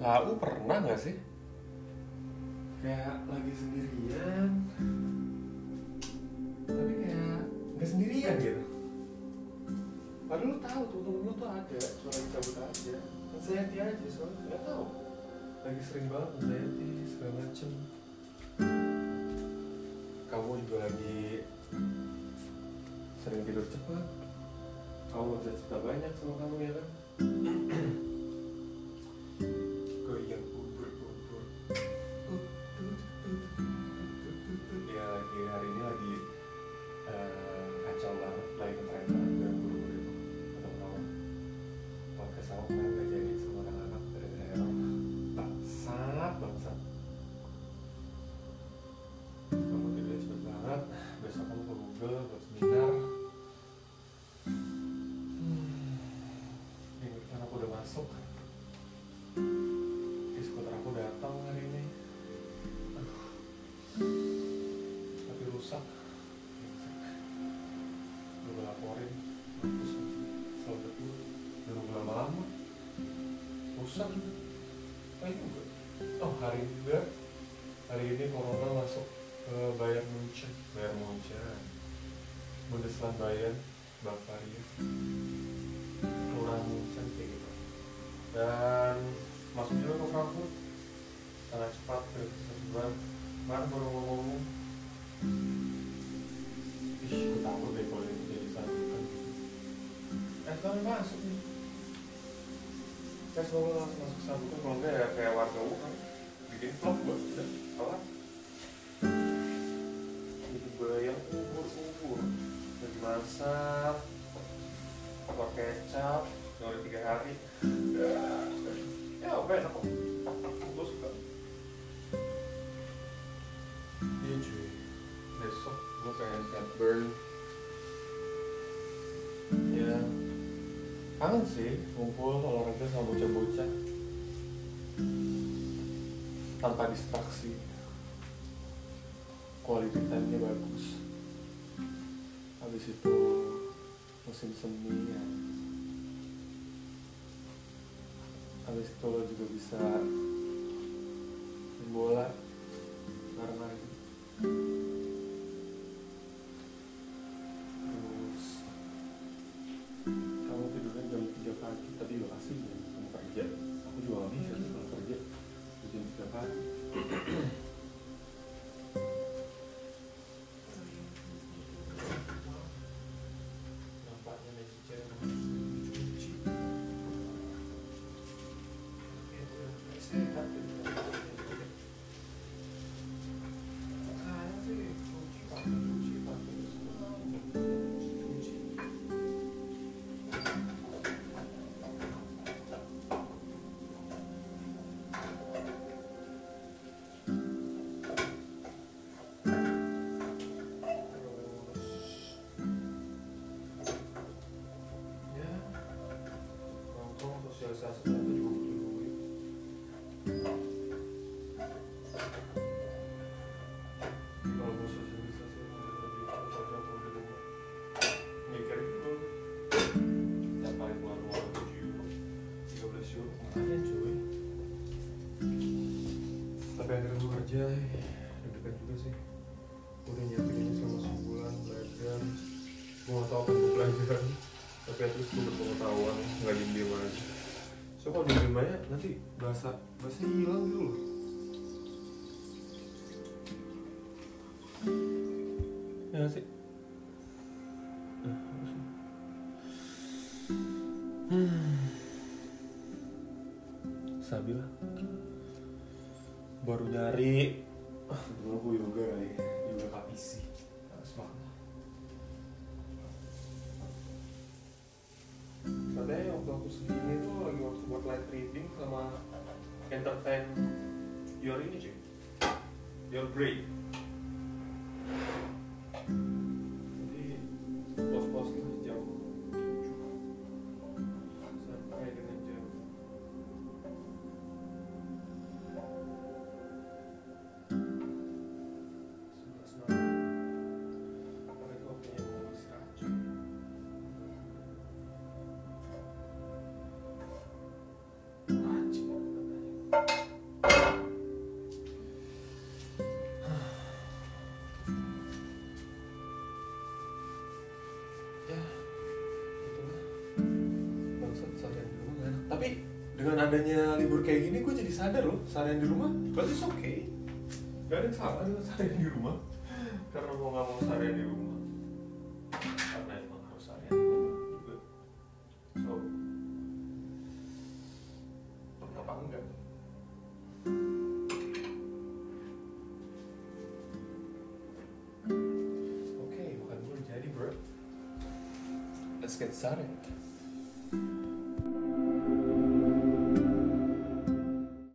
kamu pernah nggak sih? Kayak lagi sendirian. Tapi kayak nggak sendirian gitu. Padahal lu tahu tuh temen lu tuh ada cuma lagi cabut aja. Anxiety aja soalnya nggak tahu. Lagi sering banget anxiety segala macem. Kamu juga lagi sering tidur cepat kamu bisa cerita banyak sama kamu ya kan masuk di skuter aku datang hari ini. Tapi rusak. Udah gue laporin. Terus selamat dulu udah nunggu lama-lama. Rusak. Eh juga oh hari ini juga masuk juga ke Frankfurt sangat cepat gitu kemarin baru ngomong ih gue takut deh kalau ini jadi satu eh sekarang masuk nih. Saya semoga langsung masuk satu kan kalau enggak ya kayak warga Wuhan bikin vlog buat udah kelar jadi bayang ubur-ubur lagi masak pakai kecap udah tiga hari cat burn. Ya kangen sih ngumpul olahraga sama bocah-bocah tanpa distraksi quality time-nya bagus habis itu musim semi ya habis itu lo juga bisa main bola bareng-bareng 13 euro kemarin cuy. Tapi akhirnya gue kerja deg-degan juga sih. Udah nyiapin ini selama sebulan belajar. Gue gak tau apa gue pelajaran tapi least gue berpengetahuan nggak diem diem aja. So kalau diem diem aja nanti bahasa bahasa hilang gitu loh ya Eh, sih? Hmm. Sabila baru nyari. Ah dulu gue yoga kali ya yoga kapisi harus banget. Katanya waktu aku segini tuh lagi waktu buat light reading sama entertain your ini cuy your brain dengan adanya libur kayak gini gue jadi sadar loh seharian di rumah but it's okay. Gak ada salah dengan seharian di rumah. Karena mau nggak mau seharian di rumah. Karena emang harus seharian di rumah juga. Enggak? Oke jadi bro. Let's get started